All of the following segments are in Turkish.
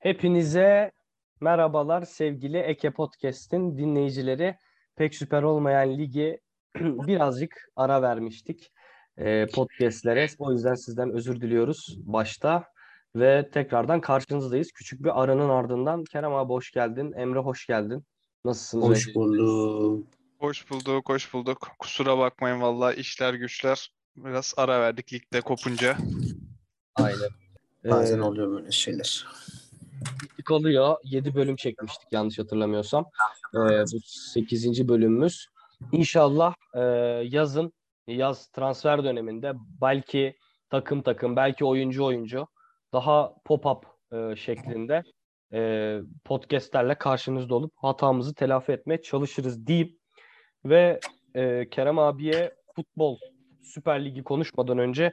Hepinize merhabalar sevgili Eke Podcast'in dinleyicileri. Pek süper olmayan ligi birazcık ara vermiştik e, podcastlere. O yüzden sizden özür diliyoruz başta. Ve tekrardan karşınızdayız. Küçük bir aranın ardından Kerem abi hoş geldin. Emre hoş geldin. Nasılsınız? Hoş bulduk. Hoş bulduk, hoş bulduk. Kusura bakmayın valla işler güçler. Biraz ara verdik ligde kopunca. Aynen. Bazen Ee, oluyor böyle şeyler. Lig oluyor. 7 bölüm çekmiştik yanlış hatırlamıyorsam. Ee, bu 8. bölümümüz. İnşallah e, yazın, yaz transfer döneminde belki takım takım, belki oyuncu oyuncu daha pop-up e, şeklinde e, podcastlerle karşınızda olup hatamızı telafi etmeye çalışırız deyip ve e, Kerem abiye futbol Süper Ligi konuşmadan önce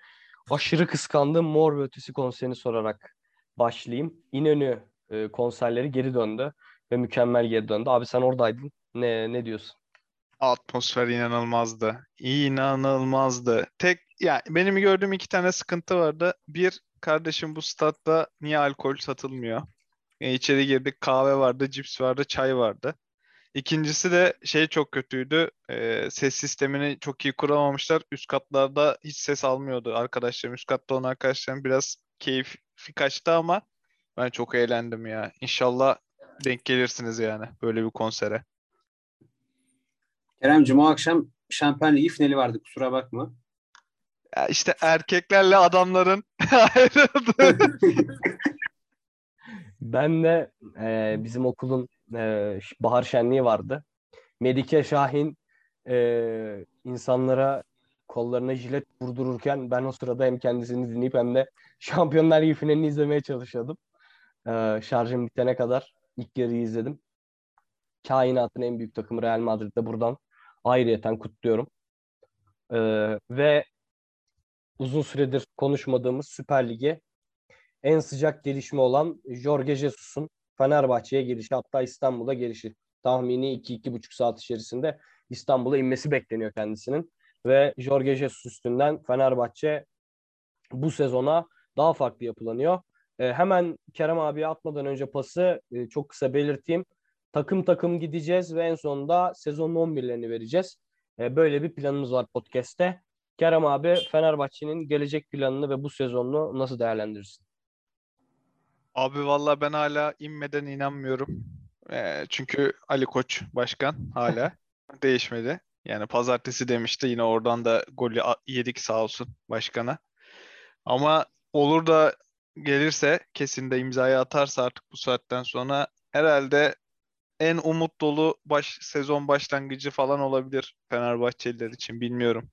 aşırı kıskandığım Mor ve Ötesi konserini sorarak başlayayım. İnönü e, konserleri geri döndü ve mükemmel geri döndü. Abi sen oradaydın. Ne ne diyorsun? Atmosfer inanılmazdı. İnanılmazdı. Tek ya benim gördüğüm iki tane sıkıntı vardı. Bir kardeşim bu statta niye alkol satılmıyor? E, içeri girdik kahve vardı, cips vardı, çay vardı. İkincisi de şey çok kötüydü. E, ses sistemini çok iyi kuramamışlar. Üst katlarda hiç ses almıyordu arkadaşlarım. Üst katta olan arkadaşlarım biraz keyfi kaçtı ama ben çok eğlendim ya. İnşallah denk gelirsiniz yani böyle bir konsere. Kerem'cim o akşam Şampiyon Ligi finali vardı kusura bakma. Ya işte erkeklerle adamların ayrıldığı. Ben de e, bizim okulun e, bahar şenliği vardı. Melike Şahin e, insanlara kollarına jilet vurdururken ben o sırada hem kendisini dinleyip hem de Şampiyonlar Ligi finalini izlemeye çalışıyordum. E, şarjım bitene kadar ilk yarıyı izledim. Kainatın en büyük takımı Real Madrid'de buradan ayrıyeten kutluyorum. E, ve uzun süredir konuşmadığımız Süper Lig'e en sıcak gelişme olan Jorge Jesus'un Fenerbahçe'ye gelişi hatta İstanbul'a gelişi. Tahmini 2-2,5 saat içerisinde İstanbul'a inmesi bekleniyor kendisinin. Ve Jorge Jesus üstünden Fenerbahçe bu sezona daha farklı yapılanıyor. E, hemen Kerem abiye atmadan önce pası e, çok kısa belirteyim. Takım takım gideceğiz ve en sonunda sezonun 11'lerini vereceğiz. E, böyle bir planımız var podcast'te. Kerem abi Fenerbahçe'nin gelecek planını ve bu sezonunu nasıl değerlendirirsin? Abi valla ben hala inmeden inanmıyorum. Ee, çünkü Ali Koç başkan hala değişmedi. Yani pazartesi demişti yine oradan da golü yedik sağ olsun başkana. Ama olur da gelirse kesin de imzayı atarsa artık bu saatten sonra herhalde en umut dolu baş, sezon başlangıcı falan olabilir Fenerbahçeliler için bilmiyorum.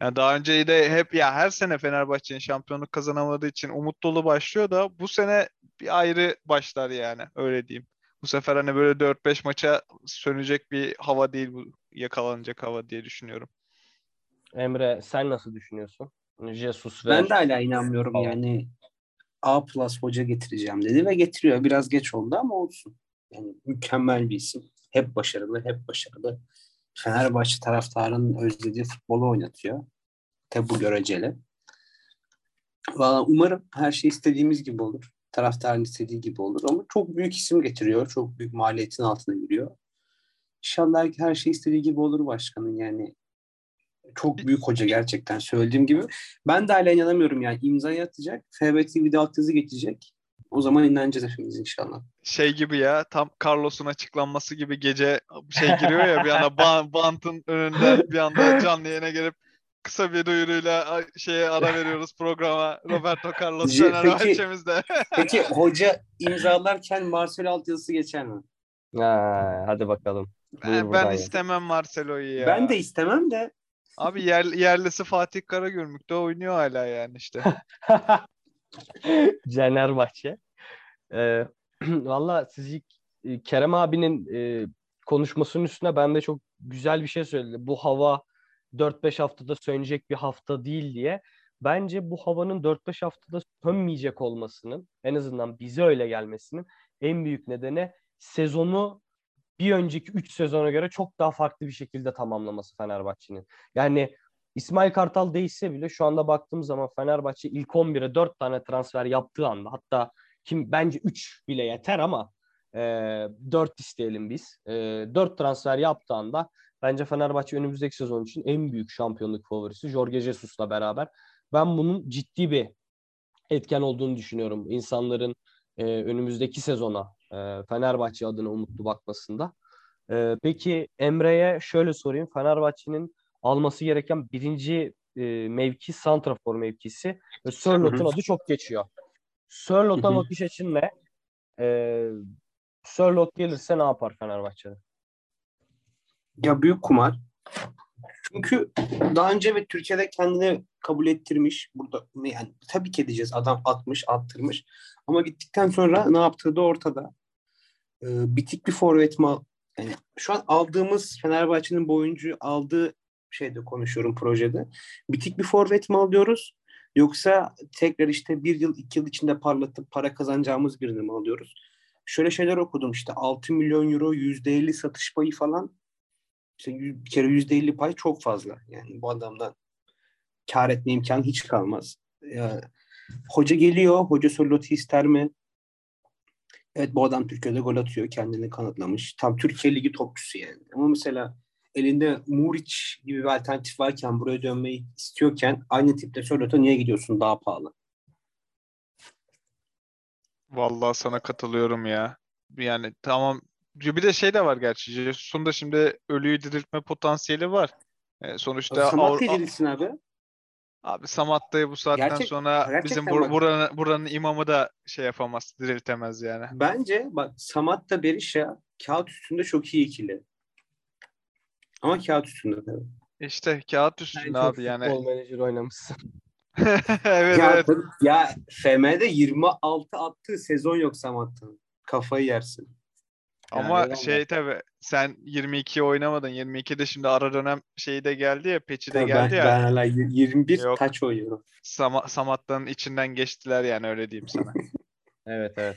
Yani daha önce de hep ya her sene Fenerbahçe'nin şampiyonluk kazanamadığı için umut dolu başlıyor da bu sene bir ayrı başlar yani öyle diyeyim. Bu sefer hani böyle 4-5 maça sönecek bir hava değil bu yakalanacak hava diye düşünüyorum. Emre sen nasıl düşünüyorsun? Jesus ve Ben de hala inanmıyorum Tamam. yani A plus hoca getireceğim dedi ve getiriyor. Biraz geç oldu ama olsun. Yani mükemmel bir isim. Hep başarılı, hep başarılı. Fenerbahçe taraftarının özlediği futbolu oynatıyor. Tabi bu göreceli. Valla umarım her şey istediğimiz gibi olur. Taraftarın istediği gibi olur. Ama çok büyük isim getiriyor. Çok büyük maliyetin altına giriyor. İnşallah her şey istediği gibi olur başkanın. Yani çok büyük hoca gerçekten söylediğim gibi. Ben de hala inanamıyorum yani imzayı atacak. FB TV'de alt yazı geçecek. O zaman inanacağız hepimiz inşallah. Şey gibi ya tam Carlos'un açıklanması gibi gece şey giriyor ya bir anda ban- bantın önünden bir anda canlı yayına gelip kısa bir duyuruyla şeye ara veriyoruz programa. Roberto Carlos Fenerbahçe'mizde. Peki hoca imzalarken Marcelo alt yazısı geçer mi? Ha, hadi bakalım. Buyur Ben, ben istemem Marcelo'yu ya. Ben de istemem de Abi yer, yerlisi Fatih Karagümrük'te oynuyor hala yani işte. Canerbahçe. Ee, Valla siz ilk e, Kerem abinin e, konuşmasının üstüne ben de çok güzel bir şey söyledi. Bu hava 4-5 haftada sönecek bir hafta değil diye. Bence bu havanın 4-5 haftada sönmeyecek olmasının en azından bize öyle gelmesinin en büyük nedeni sezonu bir önceki 3 sezona göre çok daha farklı bir şekilde tamamlaması Fenerbahçe'nin. Yani İsmail Kartal değişse bile şu anda baktığım zaman Fenerbahçe ilk 11'e 4 tane transfer yaptığı anda hatta kim bence 3 bile yeter ama e, 4 isteyelim biz. E, 4 transfer yaptığında bence Fenerbahçe önümüzdeki sezon için en büyük şampiyonluk favorisi Jorge Jesus'la beraber. Ben bunun ciddi bir etken olduğunu düşünüyorum. İnsanların e, önümüzdeki sezona e, Fenerbahçe adına umutlu bakmasında. E, peki Emre'ye şöyle sorayım. Fenerbahçe'nin alması gereken birinci e, mevki santrafor mevkisi. Ve Sörlot'un adı çok geçiyor. Sörlot'a bakış açın ne? E, Sörlot gelirse ne yapar Fenerbahçe'de? Ya büyük kumar. Çünkü daha önce ve Türkiye'de kendini kabul ettirmiş. Burada yani tabii ki edeceğiz. Adam atmış, attırmış. Ama gittikten sonra ne yaptığı da ortada. Ee, bitik bir forvet mi? Yani şu an aldığımız Fenerbahçe'nin bu oyuncuyu aldığı şeyde konuşuyorum projede. Bitik bir forvet mi alıyoruz? Yoksa tekrar işte bir yıl, iki yıl içinde parlatıp para kazanacağımız birini mi alıyoruz? Şöyle şeyler okudum işte 6 milyon euro, %50 satış payı falan işte bir kere yüzde elli pay çok fazla. Yani bu adamdan kar etme imkanı hiç kalmaz. Ya, hoca geliyor. Hoca Sörlot'u ister mi? Evet bu adam Türkiye'de gol atıyor. Kendini kanıtlamış. Tam Türkiye Ligi topçusu yani. Ama mesela elinde Muriç gibi bir alternatif varken buraya dönmeyi istiyorken aynı tipte Sörlot'a niye gidiyorsun daha pahalı? Vallahi sana katılıyorum ya. Yani tamam bir de şey de var gerçi. Jesus'un da şimdi ölüyü diriltme potansiyeli var. E, sonuçta Samat dirilsin abi. Abi Samat da bu saatten Gerçek- sonra bizim bur- buranın, buranın imamı da şey yapamaz, diriltemez yani. Bence bak Samat da Berisha kağıt üstünde çok iyi ikili. Ama kağıt üstünde tabii. İşte kağıt üstünde abi yani. futbol menajer oynamışsın. evet ya, evet. ya FM'de 26 attığı sezon yok Samat'ın. Kafayı yersin. Ama eyvallah. şey tabii sen 22'yi oynamadın. 22'de şimdi ara dönem şeyi de geldi ya, peçi de Tabii geldi ben, ya. ben hala y- 21 Yok. taç oynuyorum. Sama- Samatta'nın içinden geçtiler yani öyle diyeyim sana. Evet evet.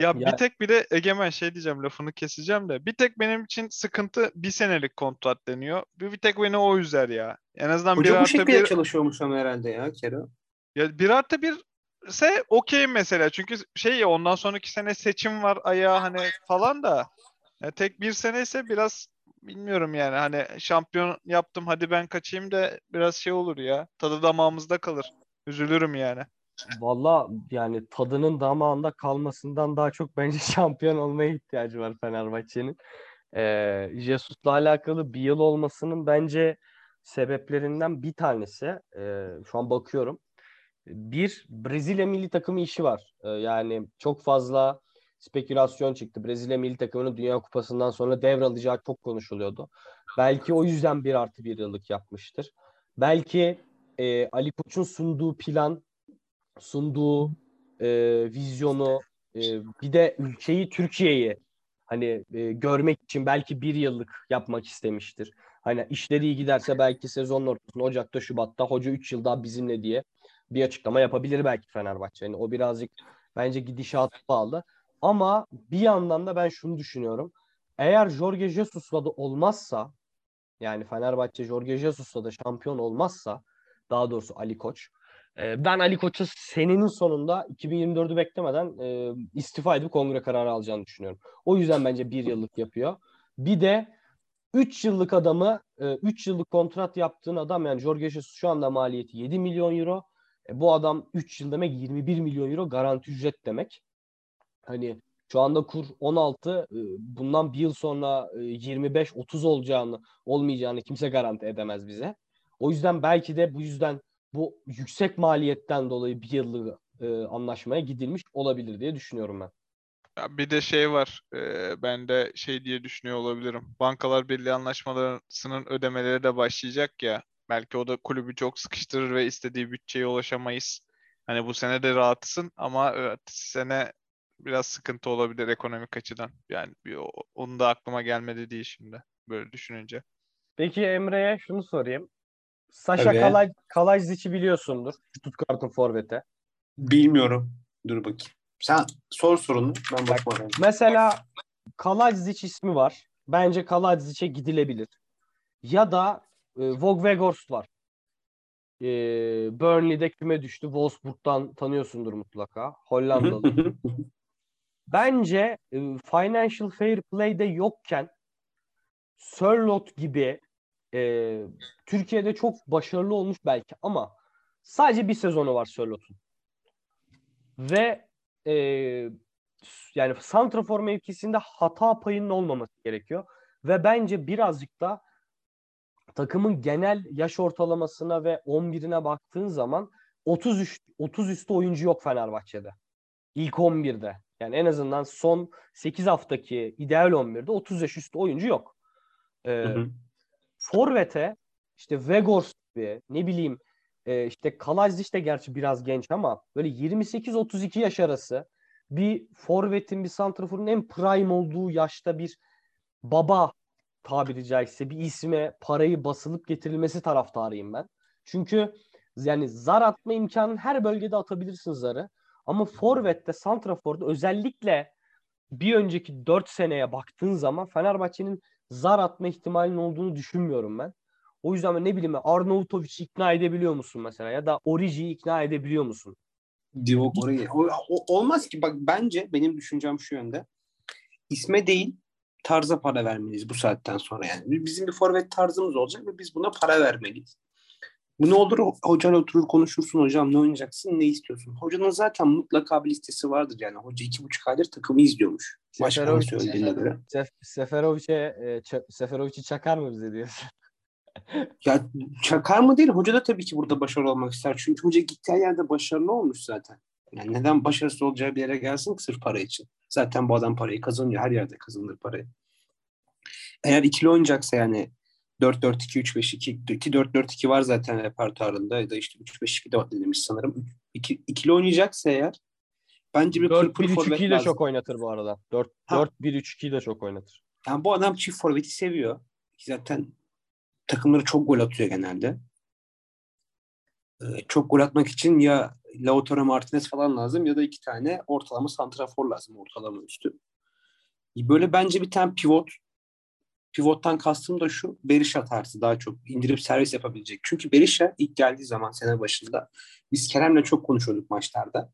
Ya Ya- bir tek bir de Egemen şey diyeceğim lafını keseceğim de bir tek benim için sıkıntı bir senelik kontrat deniyor. Bir, bir tek beni o üzer ya. En azından bir Hoca bu artı şekilde bir çalışıyormuş ama herhalde ya Kero. ya bir artı bir ise okey mesela çünkü şey ya ondan sonraki sene seçim var ayağı hani falan da ya tek bir sene ise biraz bilmiyorum yani hani şampiyon yaptım hadi ben kaçayım da biraz şey olur ya tadı damağımızda kalır. Üzülürüm yani. Valla yani tadının damağında kalmasından daha çok bence şampiyon olmaya ihtiyacı var Fenerbahçe'nin. Ee, Jesus'la alakalı bir yıl olmasının bence sebeplerinden bir tanesi. e, şu an bakıyorum. Bir, Brezilya milli takımı işi var. Ee, yani çok fazla spekülasyon çıktı. Brezilya milli takımının Dünya Kupası'ndan sonra devralacağı çok konuşuluyordu. Belki o yüzden bir artı bir yıllık yapmıştır. Belki e, Ali Koç'un sunduğu plan sunduğu e, vizyonu e, bir de ülkeyi Türkiye'yi hani e, görmek için belki bir yıllık yapmak istemiştir. Hani işleri iyi giderse belki sezonun ortasında Ocak'ta Şubat'ta hoca 3 yıl daha bizimle diye bir açıklama yapabilir belki Fenerbahçe. Yani o birazcık bence gidişat bağlı. Ama bir yandan da ben şunu düşünüyorum. Eğer Jorge Jesus'la da olmazsa yani Fenerbahçe Jorge Jesus'la da şampiyon olmazsa daha doğrusu Ali Koç e, ben Ali Koç'a senenin sonunda 2024'ü beklemeden e, istifa edip kongre kararı alacağını düşünüyorum. O yüzden bence bir yıllık yapıyor. Bir de 3 yıllık adamı 3 yıllık kontrat yaptığın adam yani Jorge Jesus şu anda maliyeti 7 milyon euro. E, bu adam 3 yıl demek 21 milyon euro garanti ücret demek. Hani şu anda kur 16 e, bundan bir yıl sonra e, 25-30 olacağını olmayacağını kimse garanti edemez bize. O yüzden belki de bu yüzden bu yüksek maliyetten dolayı bir yıllık e, anlaşmaya gidilmiş olabilir diye düşünüyorum ben. Ya bir de şey var. e, ben de şey diye düşünüyor olabilirim. Bankalar Birliği anlaşmalarının ödemeleri de başlayacak ya. Belki o da kulübü çok sıkıştırır ve istediği bütçeye ulaşamayız. Hani bu sene de rahatsın ama evet, sene biraz sıkıntı olabilir ekonomik açıdan. Yani bir, o- onun da aklıma gelmedi değil şimdi böyle düşününce. Peki Emre'ye şunu sorayım. Saşa Tabii. Kalaj, Kalajdzic'i biliyorsundur. Stuttgart'ın forveti. Bilmiyorum. Dur bakayım. Sen sor sorunu. Ben bakmadım. Mesela Kalajdzic ismi var. Bence Kalajdzic'e gidilebilir. Ya da e, Vog Weghorst var. e, Burnley'de küme düştü. Wolfsburg'dan tanıyorsundur mutlaka. Hollandalı. Bence e, Financial Fair Play'de yokken Sörlot gibi e, Türkiye'de çok başarılı olmuş belki ama sadece bir sezonu var Sörlot'un. Ve e, yani santrafor mevkisinde hata payının olmaması gerekiyor. Ve bence birazcık da takımın genel yaş ortalamasına ve 11'ine baktığın zaman 33 30 üstü oyuncu yok Fenerbahçe'de. İlk 11'de. Yani en azından son 8 haftaki ideal 11'de 30 yaş üstü oyuncu yok. Ee. Forvet'e işte Vegors gibi ne bileyim e, işte Kalajdic de gerçi biraz genç ama böyle 28-32 yaş arası bir forvetin bir santraforun en prime olduğu yaşta bir baba tabiri caizse bir isme parayı basılıp getirilmesi taraftarıyım ben. Çünkü yani zar atma imkanı her bölgede atabilirsin zarı. Ama Forvet'te, Santrafor'da özellikle bir önceki 4 seneye baktığın zaman Fenerbahçe'nin zar atma ihtimalinin olduğunu düşünmüyorum ben. O yüzden ne bileyim Arnavutovic'i ikna edebiliyor musun mesela ya da Origi'yi ikna edebiliyor musun? Divock Origi. Olmaz ki bak bence benim düşüncem şu yönde. İsme değil tarza para vermeliyiz bu saatten sonra yani. Bizim bir forvet tarzımız olacak ve biz buna para vermeliyiz. Bu ne olur hocayla oturur konuşursun hocam ne oynayacaksın ne istiyorsun. Hocanın zaten mutlaka bir listesi vardır yani. Hoca iki buçuk aydır takımı izliyormuş. Başkanın söylediğine göre. Seferovic'e e, Seferovic'i çakar mı bize diyorsun? ya çakar mı değil. Hoca da tabii ki burada başarılı olmak ister. Çünkü hoca gittiği yerde başarılı olmuş zaten. Yani neden başarısız olacağı bir yere gelsin ki sırf para için. Zaten bu adam parayı kazanıyor. Her yerde kazanır parayı. Eğer ikili oynayacaksa yani 4-4-2-3-5-2 ki 4-4-2 var zaten repertuarında ya da işte 3-5-2 de denemiş sanırım. İki, ikili oynayacaksa eğer bence bir 4-1-3-2'yi de çok oynatır bu arada. 4-1-3-2'yi de çok oynatır. Yani bu adam çift forveti seviyor. Zaten takımları çok gol atıyor genelde. Ee, çok gol atmak için ya Lautaro Martinez falan lazım ya da iki tane ortalama santrafor lazım ortalama üstü. Böyle bence bir tane pivot pivottan kastım da şu Berisha tarzı daha çok indirip servis yapabilecek. Çünkü Berisha ilk geldiği zaman sene başında biz Kerem'le çok konuşuyorduk maçlarda.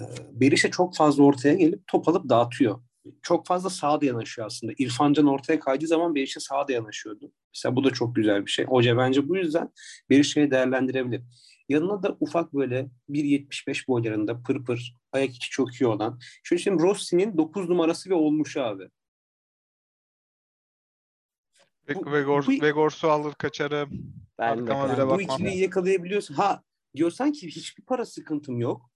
Ee, Berisha çok fazla ortaya gelip top alıp dağıtıyor. Çok fazla sağda yanaşıyor aslında. İrfancan ortaya kaydığı zaman Berisha sağda yanaşıyordu. Mesela bu da çok güzel bir şey. Hoca bence bu yüzden Berisha'yı değerlendirebilir. Yanına da ufak böyle 1.75 boylarında pır pır ayak içi çok iyi olan. Şöyle şimdi Rossi'nin 9 numarası ve olmuş abi. Bu, Vegors, bu, Vegors'u alır kaçarım. Ben de, bile bu ikiliyi yakalayabiliyorsun. Ha diyorsan ki hiçbir para sıkıntım yok.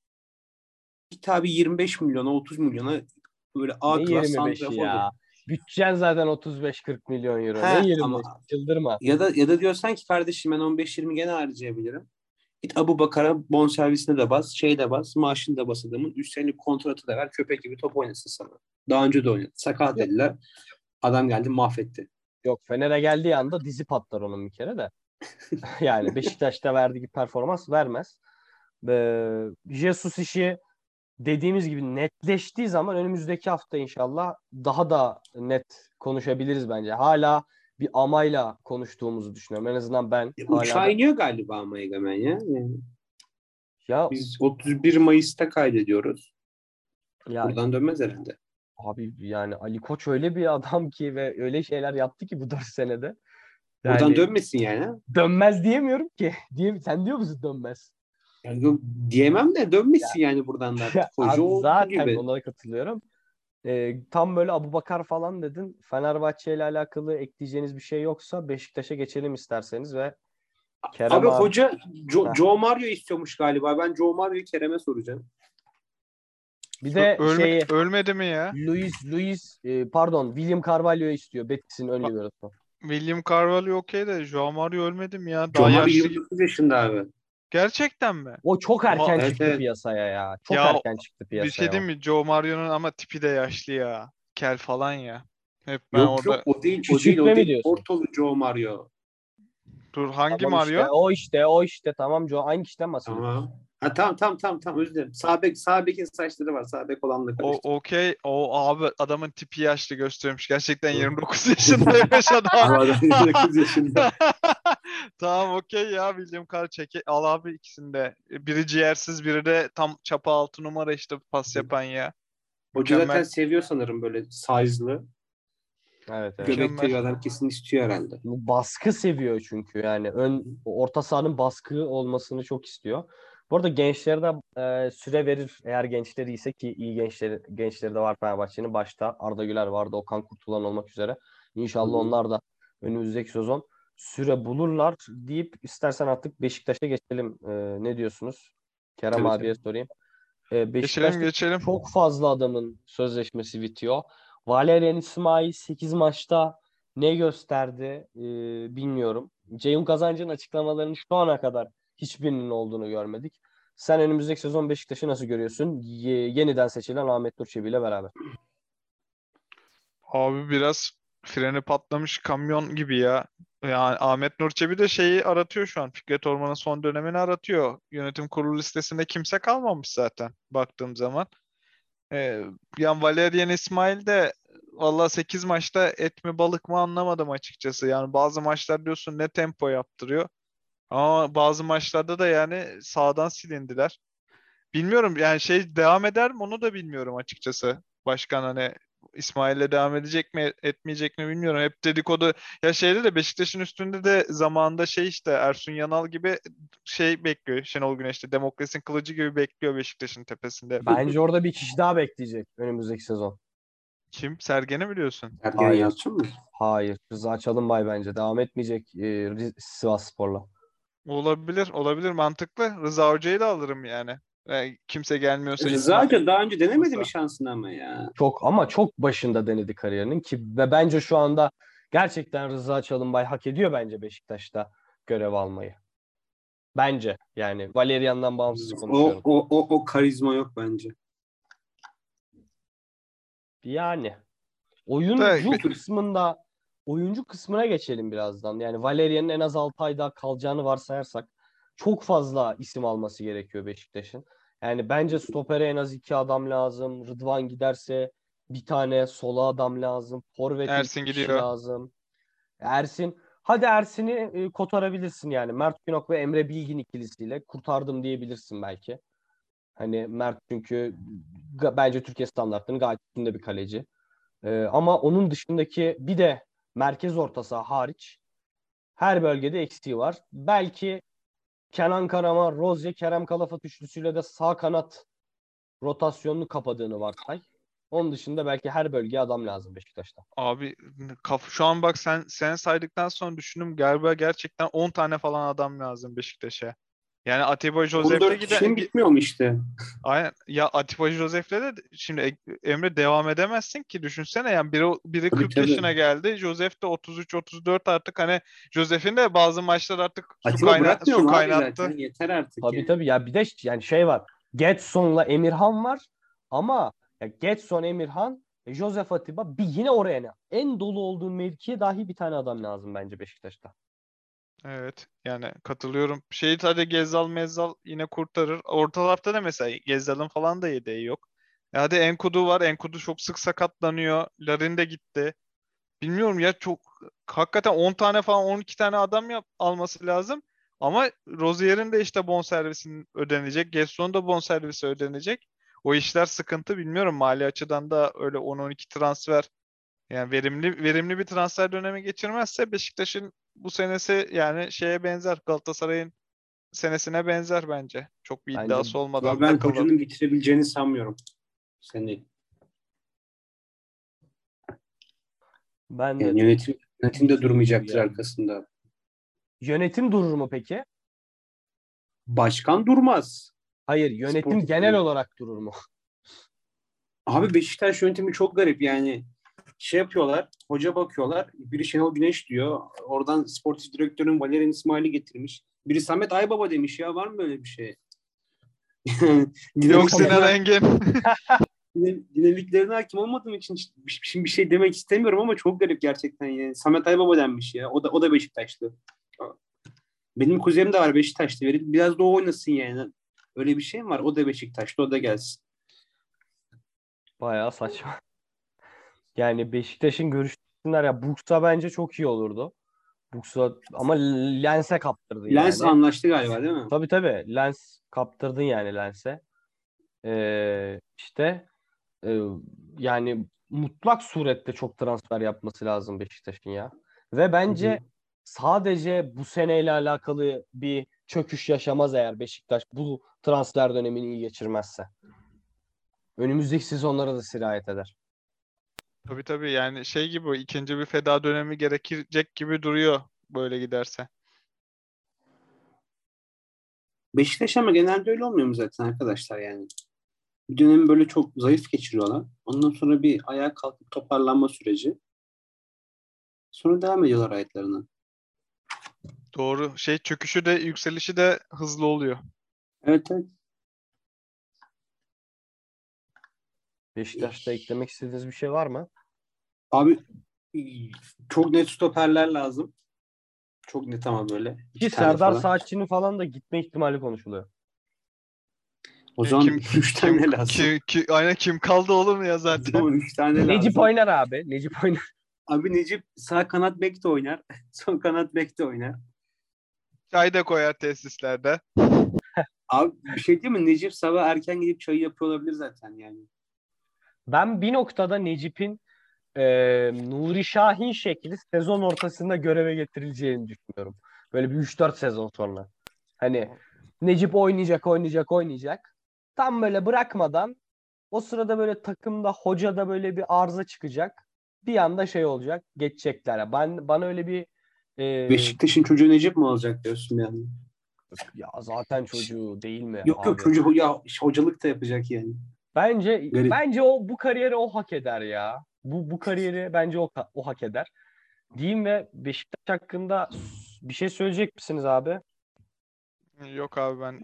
Git abi 25 milyona 30 milyona böyle A ne klas santrafor. Ya. Bütçen zaten 35-40 milyon euro. He, ne 25? Ama, Çıldırma. Ya da ya da diyorsan ki kardeşim ben 15-20 gene harcayabilirim. Git Abu Bakar'a bon servisine de bas, şey de bas, maaşını da bas adamın. Üstelik kontratı da ver, köpek gibi top oynasın sana. Daha önce de oynadı. Sakat dediler. Adam geldi mahvetti. Yok Fener'e geldiği anda dizi patlar onun bir kere de. yani Beşiktaş'ta verdiği performans vermez. Ee, Jesus işi dediğimiz gibi netleştiği zaman önümüzdeki hafta inşallah daha da net konuşabiliriz bence. Hala bir amayla konuştuğumuzu düşünüyorum. En azından ben. Ya, hala uçağa iniyor galiba ama Egemen ya. Yani. Ya biz 31 Mayıs'ta kaydediyoruz. Ya, Buradan dönmez herhalde. Abi yani Ali Koç öyle bir adam ki ve öyle şeyler yaptı ki bu dört senede. Yani, Buradan dönmesin yani. Dönmez diyemiyorum ki. Diye, sen diyor musun dönmez? Yani yok, diyemem de dönmesin ya, yani buradan da. Koca abi, zaten gibi. ona katılıyorum. Ee, tam böyle Abu Bakar falan dedin. Fenerbahçe ile alakalı ekleyeceğiniz bir şey yoksa Beşiktaş'a geçelim isterseniz ve Kerem abi, abi hoca Joe, Joe Mario istiyormuş galiba. Ben Joe Mario'yu Kerem'e soracağım. Bir de Ölme, şeyi, ölmedi mi ya? Luis Luis e, pardon William Carvalho istiyor Betis'in ön liberosu. William Carvalho okey de Joao Mario ölmedi mi ya? Daha Joao Mario 29 yaşında abi. Gerçekten mi? O çok erken Aa, çıktı evet. piyasaya ya. Çok ya, erken çıktı piyasaya. Bir şey değil mi? Joe Mario'nun ama tipi de yaşlı ya. Kel falan ya. Hep ben yok, orada... Yok o değil. o değil, o değil. Ortalı Joe Mario. Dur hangi tamam Mario? Işte, o işte o işte tamam Joe aynı kişiden bahsediyorum. Tamam. Ha, tamam tamam tamam tamam özür dilerim. Sağ bek, sağ bekin saçları var. Sağ bek olanla O okey. O abi adamın tipi yaşlı gösteriyormuş. Gerçekten 29 yaşındaymış adam. 29 yaşında. Tamam okey ya William Carr çeke al abi ikisinde. Biri ciğersiz biri de tam çapa altı numara işte pas yapan ya. Hoca Mükemmel. zaten seviyor sanırım böyle size'lı. Evet evet. Mükemmel. Göbekli bir adam kesin istiyor herhalde. Baskı seviyor çünkü yani ön orta sahanın baskı olmasını çok istiyor. Bu arada gençlere de e, süre verir eğer gençleri ise ki iyi gençleri gençleri de var Fenerbahçe'nin başta Arda Güler vardı Okan Kurtulan olmak üzere. İnşallah onlar da önümüzdeki sezon süre bulurlar deyip istersen artık Beşiktaş'a geçelim. E, ne diyorsunuz? Kerem Tabii, abiye sorayım. E, Geçelim Beşiktaş'ta geçelim. çok fazla adamın sözleşmesi bitiyor. Valerian İsmail 8 maçta ne gösterdi e, bilmiyorum. Ceyhun Kazancı'nın açıklamalarını şu ana kadar hiçbirinin olduğunu görmedik. Sen önümüzdeki sezon Beşiktaş'ı nasıl görüyorsun? Ye- yeniden seçilen Ahmet Nur Çebi ile beraber. Abi biraz freni patlamış kamyon gibi ya. Yani Ahmet Nur Çebi de şeyi aratıyor şu an. Fikret Orman'ın son dönemini aratıyor. Yönetim kurulu listesinde kimse kalmamış zaten baktığım zaman. Ee, yani Valerian İsmail de valla 8 maçta et mi balık mı anlamadım açıkçası. Yani bazı maçlar diyorsun ne tempo yaptırıyor. Ama bazı maçlarda da yani sağdan silindiler. Bilmiyorum yani şey devam eder mi onu da bilmiyorum açıkçası. Başkan hani İsmail'le devam edecek mi etmeyecek mi bilmiyorum. Hep dedikodu ya şeyde de Beşiktaş'ın üstünde de zamanında şey işte Ersun Yanal gibi şey bekliyor. Şenol Güneş'te demokrasinin kılıcı gibi bekliyor Beşiktaş'ın tepesinde. Bence orada bir kişi daha bekleyecek önümüzdeki sezon. Kim? Sergen'i biliyorsun. Ergen Hayır. Yalçın mı? Hayır. Rıza Çalınbay bence. Devam etmeyecek e, Sivas Spor'la. Olabilir, olabilir mantıklı. Rıza Hoca'yı da alırım yani. Yani kimse gelmiyorsa Rıza İsmail- Hoca daha önce denemedi mi şansını ama ya? Çok ama çok başında denedi kariyerinin ki ve bence şu anda gerçekten Rıza Çalınbay hak ediyor bence Beşiktaş'ta görev almayı. Bence yani Valerian'dan bağımsız O, konuşuyorum. o, o, o karizma yok bence. Yani oyuncu Evet. kısmında oyuncu kısmına geçelim birazdan. Yani Valerian'ın en az 6 ay daha kalacağını varsayarsak çok fazla isim alması gerekiyor Beşiktaş'ın. Yani bence stopere en az iki adam lazım. Rıdvan giderse bir tane sola adam lazım. Forvet'e Ersin gidiyor. lazım. Ersin Hadi Ersin'i e, kotarabilirsin yani. Mert Günok ve Emre Bilgin ikilisiyle kurtardım diyebilirsin belki. Hani Mert çünkü bence Türkiye standartlarının gayet üstünde bir kaleci. Ee, ama onun dışındaki bir de merkez orta saha hariç her bölgede eksiği var. Belki Kenan Karaman, Rozya, Kerem Kalafat üçlüsüyle de sağ kanat rotasyonunu kapadığını varsay. Onun dışında belki her bölgeye adam lazım Beşiktaş'ta. Abi kaf şu an bak sen sen saydıktan sonra düşündüm galiba gerçekten 10 tane falan adam lazım Beşiktaş'a. Yani Atiba Josef'le 14 kişinin giden bitmiyor mu işte? aynen ya Atiba Josef'le de şimdi Emre devam edemezsin ki düşünsene yani biri biri Tabii, 40 tabii. yaşına geldi. Josef de 33 34 artık hani Josef'in de bazı maçlar artık su Atiba kayna su mu abi kaynattı. zaten? Yeter artık Tabii ya. tabii ya bir de yani şey var. Getson'la Emirhan var ama ya Getson, Emirhan, e, Josef Atiba bir yine oraya ne? En dolu olduğu mevkiye dahi bir tane adam lazım bence Beşiktaş'ta. Evet yani katılıyorum. Şey hadi Gezzal Mezzal yine kurtarır. Ortalarda da mesela Gezzal'ın falan da yedeği yok. E hadi Enkudu var. Enkudu çok sık sakatlanıyor. Larin de gitti. Bilmiyorum ya çok hakikaten 10 tane falan 12 tane adam yap, alması lazım. Ama Rozier'in de işte bonservisinin ödenecek. Gesson'un da bonservisi ödenecek. O işler sıkıntı bilmiyorum. Mali açıdan da öyle 10-12 transfer yani verimli verimli bir transfer dönemi geçirmezse Beşiktaş'ın bu senesi yani şeye benzer Galatasaray'ın senesine benzer bence. Çok bir Bence- iddiası olmadan Ama ben takıldı. hocanın bitirebileceğini sanmıyorum. Seni. Ben de Yani yönetim, yönetim de durmayacaktır Yani. arkasında. yönetim durur mu peki? Başkan durmaz. Hayır, yönetim Sportif genel olarak durur mu? Abi Beşiktaş yönetimi çok garip yani. Şey yapıyorlar, hoca bakıyorlar. Biri Şenol Güneş diyor. Oradan sportif direktörün Valerian İsmail'i getirmiş. Biri Samet Aybaba demiş ya var mı böyle bir şey? Yok Sinan Engin. Din- dinamiklerine hakim olmadığım için şimdi bir şey demek istemiyorum ama çok garip gerçekten yani. Samet Aybaba denmiş ya. O da o da Beşiktaşlı. Benim kuzenim de var Beşiktaşlı. Biraz da o oynasın yani. Öyle bir şey mi var? O da Beşiktaşlı. O da gelsin. Bayağı saçma. Yani Beşiktaş'ın görüştüğünler ya Bursa bence çok iyi olurdu. Buksa ama Lens'e kaptırdın Lens yani. anlaştı galiba değil mi? Tabii tabii. Lens kaptırdın yani Lens'e. Ee, işte e, yani mutlak surette çok transfer yapması lazım Beşiktaş'ın ya. Ve bence Hı hı. sadece bu seneyle alakalı bir çöküş yaşamaz eğer Beşiktaş bu transfer dönemini iyi geçirmezse. Önümüzdeki sezonlara da sirayet eder. Tabii tabii yani şey gibi ikinci bir feda dönemi gerekecek gibi duruyor böyle giderse. Beşiktaş ama genelde öyle olmuyor mu zaten arkadaşlar yani? Bir dönemi böyle çok zayıf geçiriyorlar. Ondan sonra bir ayağa kalkıp toparlanma süreci. Sonra devam ediyorlar hayatlarına. Doğru. Şey çöküşü de yükselişi de hızlı oluyor. Evet evet. Beşiktaş'ta eklemek istediğiniz bir şey var mı? Abi çok net stoperler lazım. Çok net ama böyle. Ki Serdar. Saatçı'nın falan da gitme ihtimali konuşuluyor. O E, zaman kim- üç tane Kim, lazım. ki, ki, aynen kim kaldı oğlum ya zaten. zaman üç tane lazım. Necip oynar abi. Necip oynar. Abi Necip sağ kanat bek de oynar. Son kanat bek de oynar. Çay da koyar tesislerde. Abi bir şey değil mi? Necip sabah erken gidip çayı yapıyor olabilir zaten yani. Ben bir noktada Necip'in e, Nuri Şahin şekli sezon ortasında göreve getirileceğini düşünüyorum. Böyle bir 3-4 sezon sonra. Hani Necip oynayacak, oynayacak, oynayacak. Tam böyle bırakmadan o sırada böyle takımda hocada böyle bir arıza çıkacak. Bir anda şey olacak, geçecekler. Ben bana öyle bir e, Beşiktaş'ın çocuğu Necip mi olacak diyorsun yani? ya zaten çocuğu değil mi? Yok yok abi? çocuk ya hocalık da yapacak yani. Bence Garip. bence o bu kariyeri o hak eder ya. Bu bu kariyeri bence o o hak eder. Diyeyim ve Beşiktaş hakkında bir şey söyleyecek misiniz abi? Yok abi ben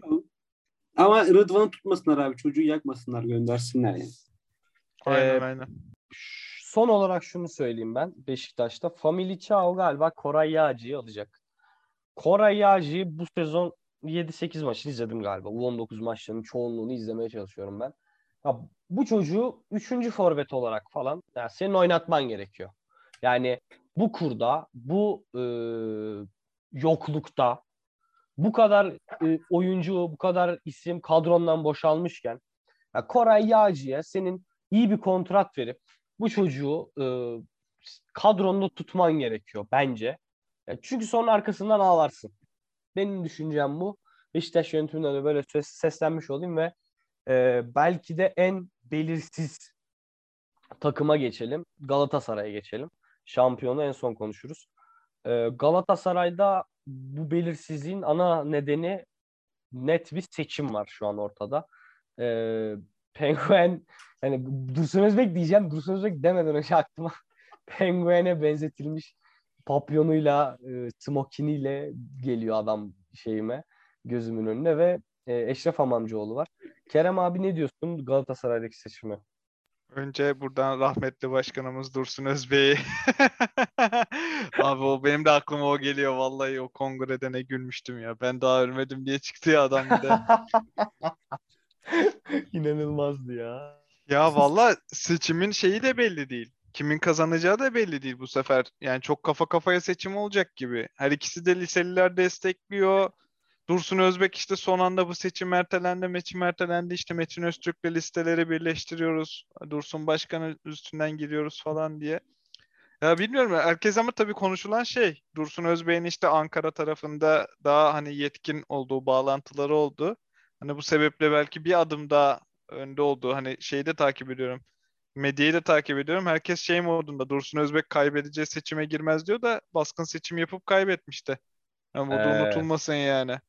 Ama Rıdvan'ı tutmasınlar abi. Çocuğu yakmasınlar göndersinler yani. aynen Ee, aynen. Son olarak şunu söyleyeyim ben Beşiktaş'ta. Family Chao galiba Koray Yağcı'yı alacak. Koray Yağcı'yı bu sezon 7-8 maçını izledim galiba. U19 maçlarının çoğunluğunu izlemeye çalışıyorum ben. Ya bu çocuğu 3. forvet olarak falan yani senin oynatman gerekiyor. Yani bu kurda, bu e, yoklukta bu kadar e, oyuncu, bu kadar isim kadrondan boşalmışken ya Koray Yağcı'ya senin iyi bir kontrat verip bu çocuğu e, kadronda tutman gerekiyor bence. Ya çünkü sonra arkasından ağlarsın. Benim düşüncem bu. Beşiktaş yönetimine de böyle ses, seslenmiş olayım ve e, belki de en belirsiz takıma geçelim. Galatasaray'a geçelim. Şampiyonu en son konuşuruz. E, Galatasaray'da bu belirsizliğin ana nedeni net bir seçim var şu an ortada. E, Penguen yani Dursun Özbek diyeceğim. Dursun Özbek demeden önce aklıma Penguen'e benzetilmiş papyonuyla, e, smokiniyle geliyor adam şeyime, gözümün önüne ve e, Eşref Hamamcıoğlu var. Kerem abi ne diyorsun Galatasaray'daki seçime? Önce buradan rahmetli başkanımız Dursun Özbey'i. Abi o benim de aklıma o geliyor. Vallahi o kongrede ne gülmüştüm ya. Ben daha ölmedim diye çıktı ya adam bir de. İnanılmazdı ya. Ya valla seçimin şeyi de belli değil. Kimin kazanacağı da belli değil bu sefer. Yani çok kafa kafaya seçim olacak gibi. Her ikisi de liseliler destekliyor. Dursun Özbek işte son anda bu seçim ertelendi, meçim ertelendi. İşte Metin Öztürk'le listeleri birleştiriyoruz. Dursun Başkan'ın üstünden giriyoruz falan diye. Ya bilmiyorum. Herkes ama tabii konuşulan şey. Dursun Özbek'in işte Ankara tarafında daha hani yetkin olduğu bağlantıları oldu. Hani bu sebeple belki bir adım daha önde oldu. Hani şeyi de takip ediyorum. Medyayı da takip ediyorum. Herkes şey modunda Dursun Özbek kaybedeceği seçime girmez diyor da baskın seçim yapıp kaybetmişti. Yani bu da Evet. unutulmasın yani.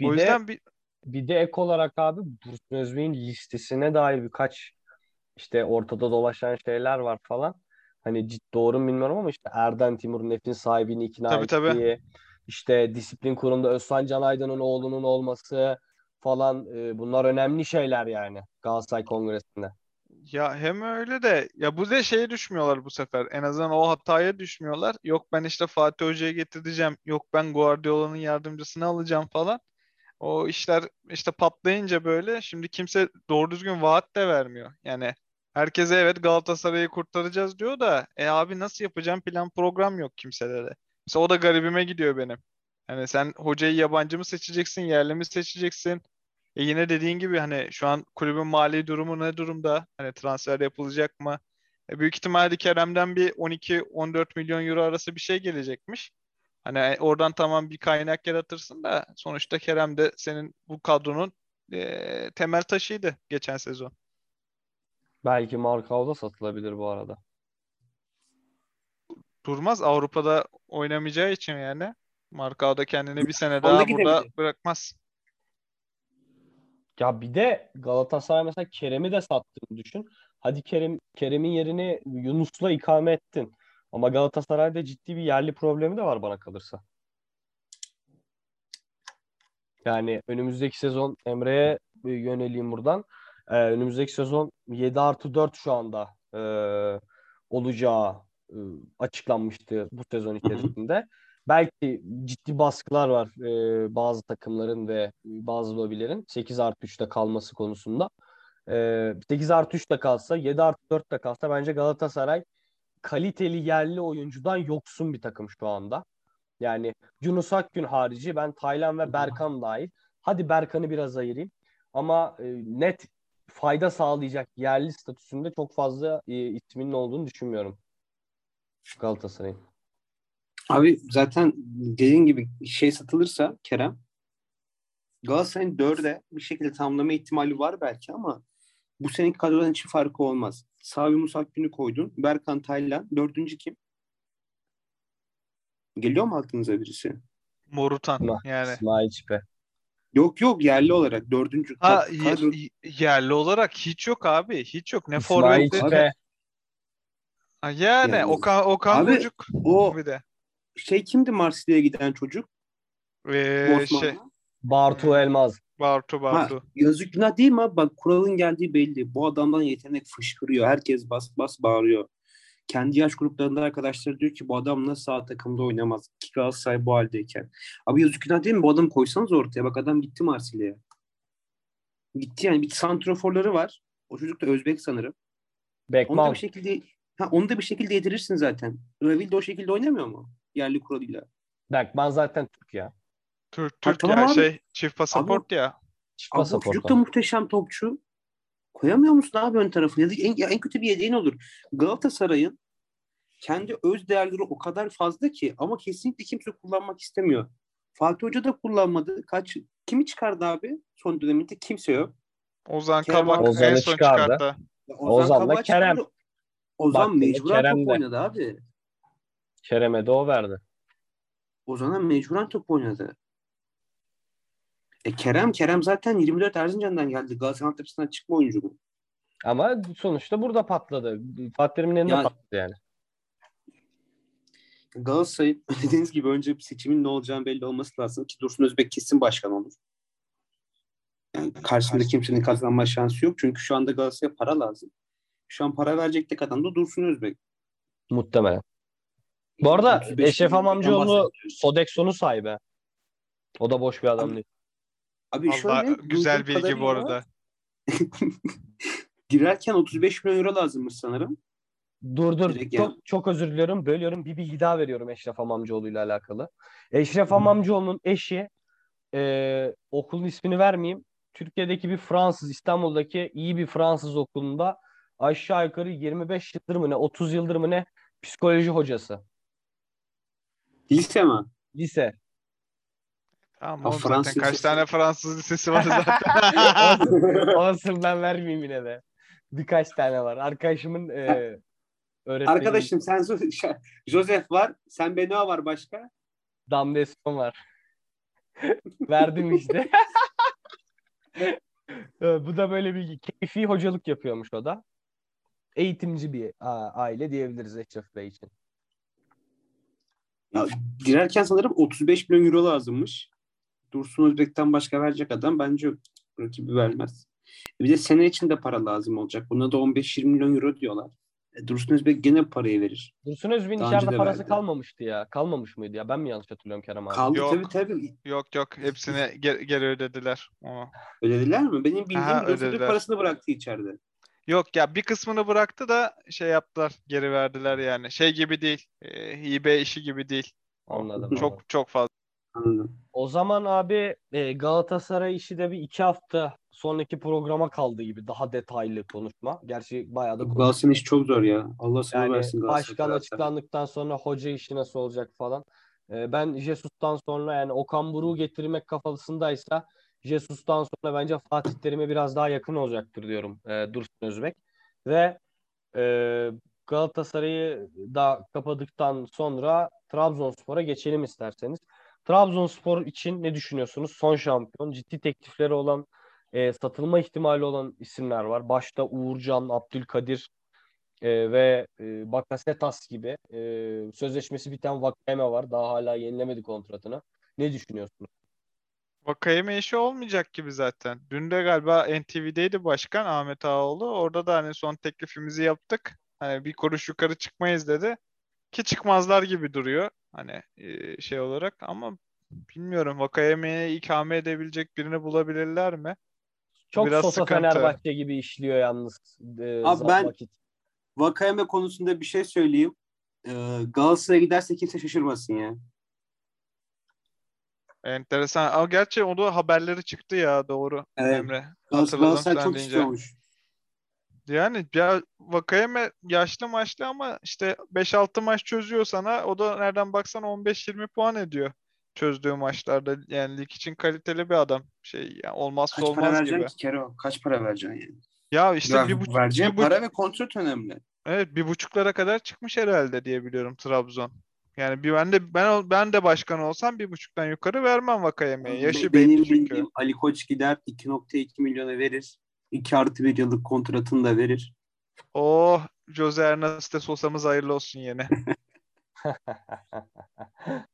Bir o de yüzden bir bir de ek olarak abi Dursun Özbek'in listesine dair birkaç işte ortada dolaşan şeyler var falan. Hani cid doğru mu bilmiyorum ama işte Erden Timur Nef'in sahibini ikna Tabii, tabii. ettiği, işte disiplin kurulunda Özcan Can Aydın'ın oğlunun olması falan e, bunlar önemli şeyler yani Galatasaray Kongresi'nde. ya hem öyle de ya bu da şeye düşmüyorlar bu sefer. En azından o hataya düşmüyorlar. Yok ben işte Fatih Hoca'ya getireceğim. Yok ben Guardiola'nın yardımcısını alacağım falan. O işler işte patlayınca böyle şimdi kimse doğru düzgün vaat de vermiyor. Yani herkese evet Galatasaray'ı kurtaracağız diyor da e abi nasıl yapacağım plan program yok kimsede de. Mesela o da garibime gidiyor benim. Hani sen hocayı yabancı mı seçeceksin, yerli mi seçeceksin? E yine dediğin gibi hani şu an kulübün mali durumu ne durumda? Hani transfer yapılacak mı? E büyük ihtimalle Kerem'den bir 12-14 milyon euro arası bir şey gelecekmiş. Hani e, oradan tamam bir kaynak yaratırsın da sonuçta Kerem de senin bu kadronun e, temel taşıydı geçen sezon. Belki Markao'da satılabilir bu arada. Durmaz Avrupa'da oynamayacağı için yani. Markao'da kendini bir sene Onda daha burada gidebilir. bırakmaz. Ya bir de Galatasaray mesela Kerem'i de sattığını düşün. Hadi Kerem Kerem'in yerini Yunus'la ikame ettin. Ama Galatasaray'da ciddi bir yerli problemi de var bana kalırsa. Yani önümüzdeki sezon Emre'ye yöneleyim buradan. Ee, önümüzdeki sezon 7 artı 4 şu anda e, olacağı e, açıklanmıştı bu sezon içerisinde. Belki ciddi baskılar var e, bazı takımların ve bazı lobilerin 8 artı 3'te kalması konusunda. E, 8 artı 3'te kalsa 7 artı 4'te kalsa bence Galatasaray kaliteli yerli oyuncudan yoksun bir takım şu anda. Yani Yunus Akgün harici ben Taylan ve Berkan dahil. Hadi Berkan'ı biraz ayırayım. Ama e, net fayda sağlayacak yerli statüsünde çok fazla e, isminin olduğunu düşünmüyorum. Galatasaray'ın. Abi zaten dediğin gibi şey satılırsa Kerem Galatasaray'ın dörde bir şekilde tamamlama ihtimali var belki ama bu seneki kadrodan hiç farkı olmaz. Savi Musak günü koydun. Berkan Taylan. Dördüncü kim? Geliyor mu aklınıza birisi? Morutan Ma- yani. İsmail Çipe. Yok yok yerli olarak dördüncü. Ha kadro- y- yerli olarak hiç yok abi. Hiç yok. Ne forvette. Yani Yani- Okan, Okan Abi, Gocuk o bir de. şey kimdi Marsilya'ya giden çocuk? Ee, Osmanlı. şey Bartu Elmaz. Bartu Ha, Bartu. yazık günah değil mi abi? Bak kuralın geldiği belli. Bu adamdan yetenek fışkırıyor. Herkes bas bas bağırıyor. Kendi yaş gruplarında arkadaşları diyor ki bu adam nasıl sağ takımda oynamaz. Ki Galatasaray bu haldeyken. Abi yazık günah değil mi? Bu adamı koysanız ortaya. Bak adam gitti Marsilya'ya. Gitti yani. Bir santroforları var. O çocuk da Özbek sanırım. Onu da Bekman. bir şekilde ha, onu da bir şekilde yedirirsin zaten. Revil de o şekilde oynamıyor mu? Yerli kuralıyla. Bekman zaten Türk ya. Türk, Türk tamam ya abi. şey çift pasaport ya. Çift Abi bu çocuk da muhteşem topçu. Koyamıyor musun abi ön tarafı? Ya da en, en kötü bir yedeğin olur. Galatasaray'ın kendi öz değerleri o kadar fazla ki ama kesinlikle kimse kullanmak istemiyor. Fatih Hoca da kullanmadı. Kaç kimi çıkardı abi? Son döneminde kimse yok. Ozan Kerem Kabak Ozan'ı en son çıkardı. çıkarttı. Ya Ozan'la Kabak Kerem. çıkardı. Ozan Baktığında mecburen Kerem top oynadı abi. Kerem'e de o verdi. Ozan'a mecburen top oynadı. E Kerem, Kerem zaten 24 Erzincan'dan geldi. Galatasaray altyapısından çıkma oyuncu bu. Ama sonuçta burada patladı. Fatih Terim'in elinde Ya- patladı yani. Galatasaray dediğiniz gibi önce bir seçimin ne olacağını belli olması lazım ki Dursun Özbek kesin başkan olur. Yani karşısında kimsenin kazanma şansı yok. Çünkü şu anda Galatasaray'a para lazım. Şu an para verecek tek adam da Dursun Özbek. Muhtemelen. Bu arada 35 Eşref Amamcıoğlu. Sodexo'nun sahibi. O da boş bir adam değil. Abi Valla şöyle güzel bilgi bu arada. girerken 35 milyon euro lazımmış sanırım. Dur dur. Direkt Çok, yani. çok özür diliyorum. Bölüyorum. Bir bilgi daha veriyorum Eşref Amamcıoğlu ile alakalı. Eşref Amamcıoğlu'nun eşi e, okulun ismini vermeyeyim. Türkiye'deki bir Fransız, İstanbul'daki iyi bir Fransız okulunda aşağı yukarı 25 yıldır mı ne, 30 yıldır mı ne psikoloji hocası. Lise mi? Lise. Tamam oğlum Fransız zaten kaç lisesi. tane Fransız lisesi var zaten. olsun, olsun ben vermeyeyim yine de. Birkaç tane var. Arkadaşımın e, öğretmeni Arkadaşım sen Zo- Joseph var. Sen Benoit var başka. Damdeston var. Verdim işte. Bu da böyle bir keyfi hocalık yapıyormuş o da. Eğitimci bir a- aile diyebiliriz Eşref Bey için. Ya, girerken sanırım 35 milyon euro lazımmış. Dursun Özbek'ten başka verecek adam bence yok. Rakibi vermez. Bir de sene içinde para lazım olacak. Buna da 15-20 milyon euro diyorlar. E, Dursun Özbek gene parayı verir. Dursun Özbek'in içeride de parası verdi. kalmamıştı ya. Kalmamış mıydı ya? Ben mi yanlış hatırlıyorum Kerem abi? Kaldı Yok. tabii tabii. Yok yok hepsini ge- geri ödediler. Ama. Ödediler mi? Benim bildiğim Aha, ödediler. parasını bıraktı içeride. Yok ya bir kısmını bıraktı da şey yaptılar geri verdiler yani. Şey gibi değil. E, hibe işi gibi değil. Anladım. Çok çok fazla. Anladım. O zaman abi e, Galatasaray işi de bir iki hafta sonraki programa kaldı gibi daha detaylı konuşma. Gerçi bayağı da. Galatasaray'ın işi çok zor ya. Allah sana Yani versin Galatasaray başkan taraftarı. açıklandıktan sonra hoca işi nasıl olacak falan. E, ben Jesus'tan sonra yani Okan Buruk'u getirmek kafasındaysa Jesus'tan sonra bence Fatih Terim'e biraz daha yakın olacaktır diyorum e, Dursun Özbek. Ve e, Galatasaray'ı da kapadıktan sonra Trabzonspor'a geçelim isterseniz. Trabzonspor için ne düşünüyorsunuz? Son şampiyon, ciddi teklifleri olan, e, satılma ihtimali olan isimler var. Başta Uğurcan, Abdülkadir e, ve e, Bakasetas gibi. E, sözleşmesi biten Vakayeme var. Daha hala yenilemedi kontratını. Ne düşünüyorsunuz? Vakayeme işi olmayacak gibi zaten. Dün de galiba NTV'deydi başkan Ahmet Ağaoğlu. Orada da hani son teklifimizi yaptık. Hani bir kuruş yukarı çıkmayız dedi. Ki çıkmazlar gibi duruyor. Hani e, şey olarak ama bilmiyorum Vakayeme'ye ikame edebilecek birini bulabilirler mi? Çok Biraz Sosa sıkıntı. Fenerbahçe gibi işliyor yalnız. E, Abi ben- vakit. Vakayeme konusunda bir şey söyleyeyim. Ee, Galatasaray'a giderse kimse şaşırmasın ya. Enteresan. Ama gerçi o da haberleri çıktı ya doğru Evet. Emre. Galatasaray, Hatırladım Galatasaray çok deyince. istiyormuş. Yani ya Vakayeme yaşlı maçlı ama işte 5-6 maç çözüyor sana. O da nereden baksan 15-20 puan ediyor çözdüğü maçlarda. Yani lig için kaliteli bir adam. Şey yani olmazsa Kaç para olmaz vereceksin gibi. ki Kero? Kaç para vereceksin yani? Ya işte Ya bir buçuk, vereceğin bir buçuk- para ve kontrat önemli. evet bir buçuklara kadar çıkmış herhalde diye biliyorum Trabzon. Yani bir ben de ben ben de başkan olsam bir buçuktan yukarı vermem Vakayeme'ye. Yaşı Be- Benim belli çünkü. bildiğim Ali Koç gider 2.2 milyona verir. 2 artı 1 yıllık kontratını da verir. Oh Jose Ernesto Sosa'mız hayırlı olsun yine.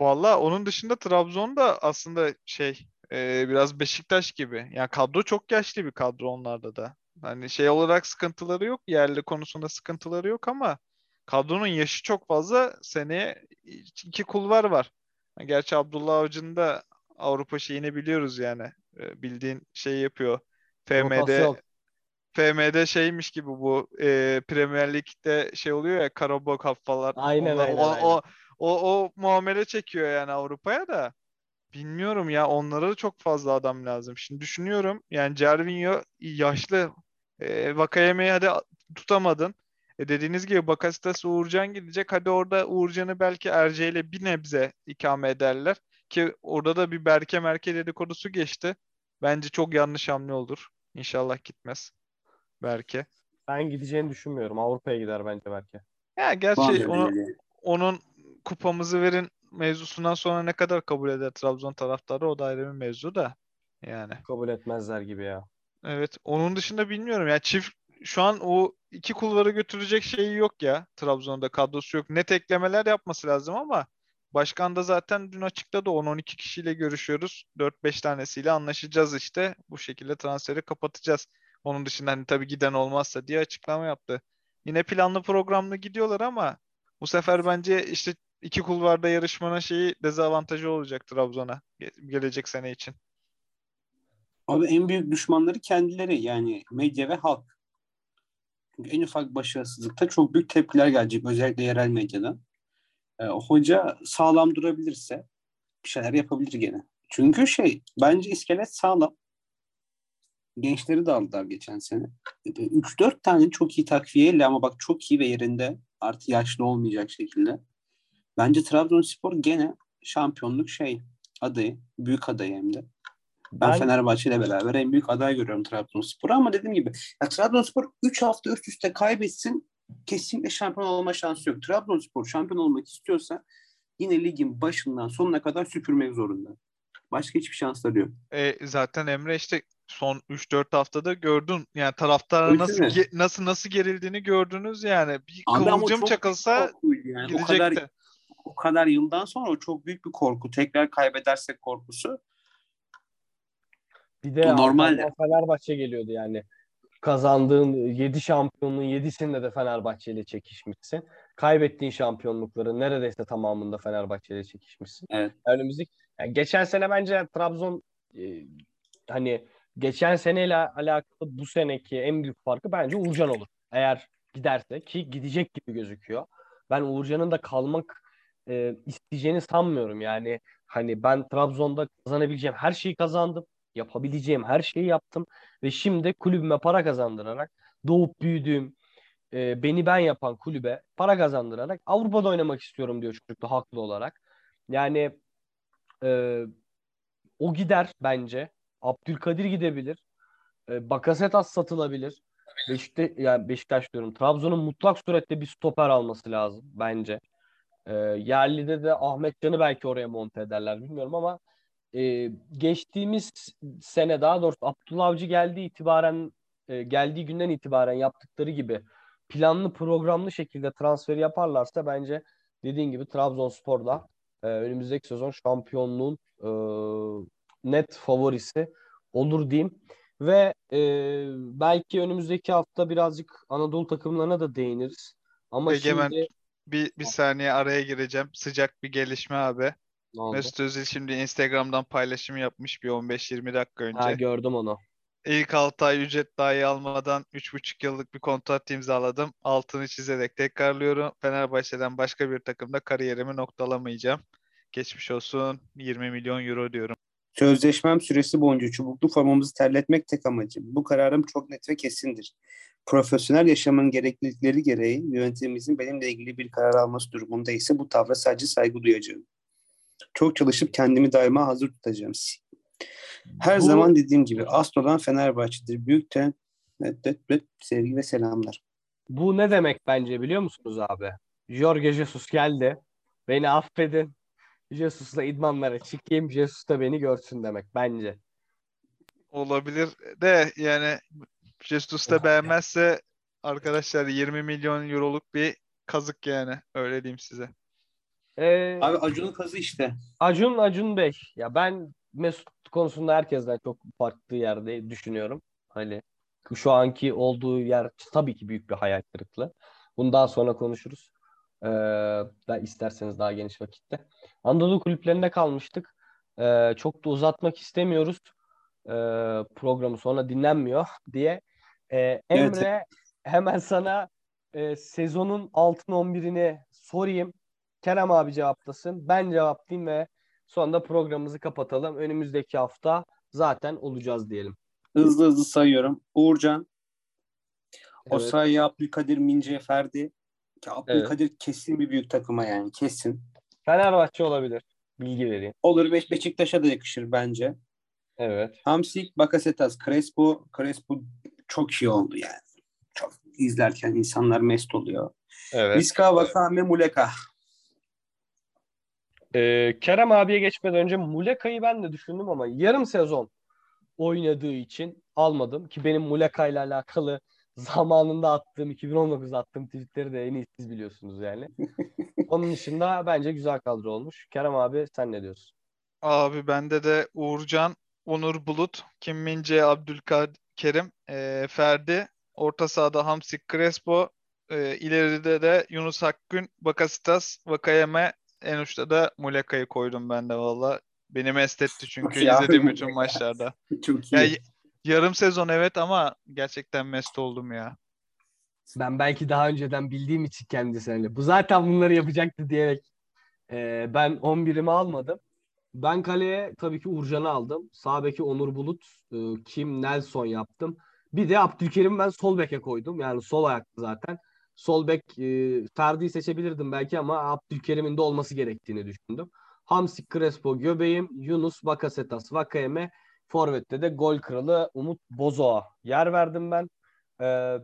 Valla onun dışında Trabzon'da aslında şey e, biraz Beşiktaş gibi. Yani kadro çok yaşlı bir kadro onlarda da. Hani şey olarak sıkıntıları yok. Yerli konusunda sıkıntıları yok ama kadronun yaşı çok fazla. Seneye iki kulvar var. Gerçi Abdullah Avcı'nın da Avrupa şeyini biliyoruz yani. E, Bildiğin şey yapıyor. FM'de. FM'de şeymiş gibi bu e, Premier Lig'de şey oluyor ya Karabağ falan. Aynen, Onlar- aynen, o, aynen. O, o, o muamele çekiyor yani Avrupa'ya da. Bilmiyorum ya onlara da çok fazla adam lazım. Şimdi düşünüyorum yani Cervinho yaşlı. E, Vakayeme'yi hadi tutamadın. E, dediğiniz gibi Bakasetas Uğurcan gidecek. Hadi orada Uğurcan'ı belki Erce ile bir nebze ikame ederler. Ki orada da bir Berke Merke dedikodusu geçti. Bence çok yanlış hamle olur. İnşallah gitmez. Berke. Ben gideceğini düşünmüyorum. Avrupa'ya gider bence belki. Ya gerçi onu, onun kupamızı verin mevzusundan sonra ne kadar kabul eder Trabzon taraftarı o da ayrı bir mevzu da. Yani Kabul etmezler gibi ya. evet onun dışında bilmiyorum ya çift şu an o iki kulvarı götürecek şeyi yok ya Trabzon'da kadrosu yok. Net eklemeler yapması lazım ama başkan da zaten dün açıkladı 10-12 kişiyle görüşüyoruz. 4-5 tanesiyle anlaşacağız işte. Bu şekilde transferi kapatacağız. Onun dışında hani tabii giden olmazsa diye açıklama yaptı. Yine planlı programlı gidiyorlar ama bu sefer bence işte iki kulvarda yarışmanın şeyi dezavantajı olacak Trabzon'a ge- gelecek sene için. Abi en büyük düşmanları kendileri yani medya ve halk. Çünkü en ufak başarısızlıkta çok büyük tepkiler gelecek özellikle yerel medyadan. Ee, hoca sağlam durabilirse bir şeyler yapabilir gene. Çünkü şey bence iskelet sağlam. Gençleri de aldılar geçen sene. 3-4 tane çok iyi takviyeyle ama bak çok iyi ve yerinde artı yaşlı olmayacak şekilde. Bence Trabzonspor gene şampiyonluk şey adayı. Büyük adayı hem de. Ben, Ben Fenerbahçe ile beraber en büyük aday görüyorum Trabzonspor'u ama dediğim gibi ya Trabzonspor 3 hafta üst üste kaybetsin kesinlikle şampiyon olma şansı yok. Trabzonspor şampiyon olmak istiyorsa yine ligin başından sonuna kadar süpürmek zorunda. Başka hiçbir şansları yok. E, zaten Emre işte son 3-4 haftada gördün yani taraftarın Öyle nasıl ge- nasıl nasıl gerildiğini gördünüz yani. Bir Abi kıvılcım çakılsa yani. O gidecekti. kadar o kadar yıldan sonra o çok büyük bir korku. Tekrar kaybedersek korkusu. bir de Bu normal arkamdan Fenerbahçe geliyordu yani. Kazandığın 7 şampiyonluğun 7'sinde de Fenerbahçe ile çekişmişsin. Kaybettiğin şampiyonlukların neredeyse tamamında Fenerbahçe ile çekişmişsin. Evet. Önümüzdeki yani geçen sene bence Trabzon e, hani geçen seneyle alakalı bu seneki en büyük farkı bence Uğurcan olur. Eğer giderse ki gidecek gibi gözüküyor. ben Uğurcan'ın da kalmak e, isteyeceğini sanmıyorum. Yani hani ben Trabzon'da kazanabileceğim her şeyi kazandım. Yapabileceğim her şeyi yaptım. Ve şimdi kulübüme para kazandırarak doğup büyüdüğüm e, beni ben yapan kulübe para kazandırarak Avrupa'da oynamak istiyorum diyor çocuk da haklı olarak. Yani e, o gider bence. Abdülkadir gidebilir. E, Bakasetas satılabilir. Beşikte, yani Beşiktaş diyorum. Trabzon'un mutlak surette bir stoper alması lazım bence. E, yerlide de Ahmet Can'ı belki oraya monte ederler bilmiyorum ama e, geçtiğimiz sene daha doğrusu Abdullah Avcı geldiği itibaren e, geldiği günden itibaren yaptıkları gibi planlı programlı şekilde transferi yaparlarsa bence dediğin gibi Trabzonspor'da e, önümüzdeki sezon şampiyonluğun e, net favorisi olur diyeyim. Ve e, belki önümüzdeki hafta birazcık Anadolu takımlarına da değiniriz. Ama Egemen şimdi bir, bir saniye araya gireceğim. Sıcak bir gelişme abi. Ne oldu? Mesut Özil şimdi Instagram'dan paylaşım yapmış bir 15-20 dakika önce. Ha, gördüm onu. İlk 6 ay ücret dahi almadan 3,5 yıllık bir kontrat imzaladım. Altını çizerek tekrarlıyorum. Fenerbahçe'den başka bir takımda kariyerimi noktalamayacağım. Geçmiş olsun 20 milyon euro diyorum. Sözleşmem süresi boyunca çubuklu formamızı terletmek tek amacım. Bu kararım çok net ve kesindir. Profesyonel yaşamın gereklilikleri gereği yönetimimizin benimle ilgili bir karar alması durumunda ise bu tavra sadece saygı duyacağım. Çok çalışıp kendimi daima hazır tutacağım. Her Bu- zaman dediğim gibi asıl olan Fenerbahçe'dir. Evet, evet, sevgi ve selamlar. Bu ne demek bence biliyor musunuz abi? Jorge Jesus geldi. Beni affedin. Jesus'la idmanlara çıkayım. Jesus da beni görsün demek bence. Olabilir de yani Jesus da beğenmezse arkadaşlar 20 milyon euroluk bir kazık yani öyle diyeyim size. Ee, Abi Acun'un kazı işte. Acun Acun Bey. Ya ben Mesut konusunda herkesten çok farklı yerde düşünüyorum. Hani şu anki olduğu yer tabii ki büyük bir hayal kırıklığı. Bundan sonra konuşuruz. Ee, da isterseniz daha geniş vakitte. Anadolu kulüplerinde kalmıştık. Ee, çok da uzatmak istemiyoruz. Ee, programı sonra dinlenmiyor diye. Ee, Evet. Emre hemen sana e, sezonun altın 11'ini sorayım. Kerem abi cevaplasın. Ben cevaplayayım ve sonra da programımızı kapatalım. Önümüzdeki hafta zaten olacağız diyelim. Hızlı hızlı sayıyorum. Uğurcan, Evet. Osayi, Abdülkadir, Mince, Ferdi. Ki Abdülkadir kesin bir büyük takıma yani kesin. Fenerbahçe olabilir. Bilgi vereyim. Olur Beş Beşiktaş'a da yakışır bence. Evet. Hamsik, Bakasetas, Crespo. Crespo çok iyi oldu yani. Çok izlerken insanlar mest oluyor. Evet. Vizca, Vakame, Muleka. Ee, Kerem abiye geçmeden önce Muleka'yı ben de düşündüm ama yarım sezon oynadığı için almadım. Ki benim Muleka ile alakalı zamanında attığım 2019'da attığım tweetleri de en iyi siz biliyorsunuz yani. Onun dışında bence güzel kadro olmuş. Kerem abi sen ne diyorsun? Abi bende de Uğurcan, Onur Bulut, Kim Min-jae, Abdülkerim, e, Ferdi, orta sahada Hamsik Crespo, e, ileride de Yunus Akgün, Bakasitas, Vakayeme, en uçta da Muleka'yı koydum ben de valla. Beni mest etti çünkü izlediğim bütün maçlarda. Çok iyi. Ya, yarım sezon evet ama gerçekten mest oldum ya. Ben belki daha önceden bildiğim için kendisine. Bu zaten bunları yapacaktı diyerek e, ben 11'imi almadım. Ben kaleye tabii ki Uğurcan'ı aldım. Sağ beki Onur Bulut, e, Kim Nelson yaptım. Bir de Abdülkerim ben sol beke koydum. Yani sol ayaklı zaten. Sol bek e, Ferdi'yi seçebilirdim belki ama Abdülkerim'in de olması gerektiğini düşündüm. Hamsik Crespo göbeğim, Yunus, Bakasetas, Vakayeme, Forvet'te de gol kralı Umut Bozo'a yer verdim ben. E,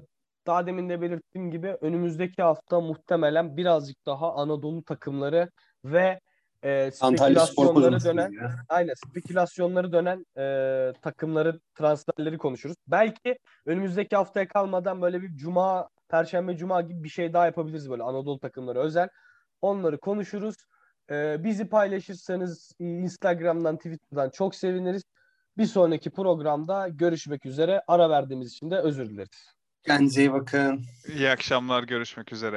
daha demin de belirttiğim gibi önümüzdeki hafta muhtemelen birazcık daha Anadolu takımları ve e, spekülasyonları dönen aynen spekülasyonları dönen e, takımları transferleri konuşuruz. Belki önümüzdeki haftaya kalmadan böyle bir cuma, perşembe cuma gibi bir şey daha yapabiliriz böyle Anadolu takımları özel. Onları konuşuruz. E, bizi paylaşırsanız Instagram'dan, Twitter'dan çok seviniriz. Bir sonraki programda görüşmek üzere. Ara verdiğimiz için de özür dileriz. Kendinize iyi bakın. İyi akşamlar, görüşmek üzere.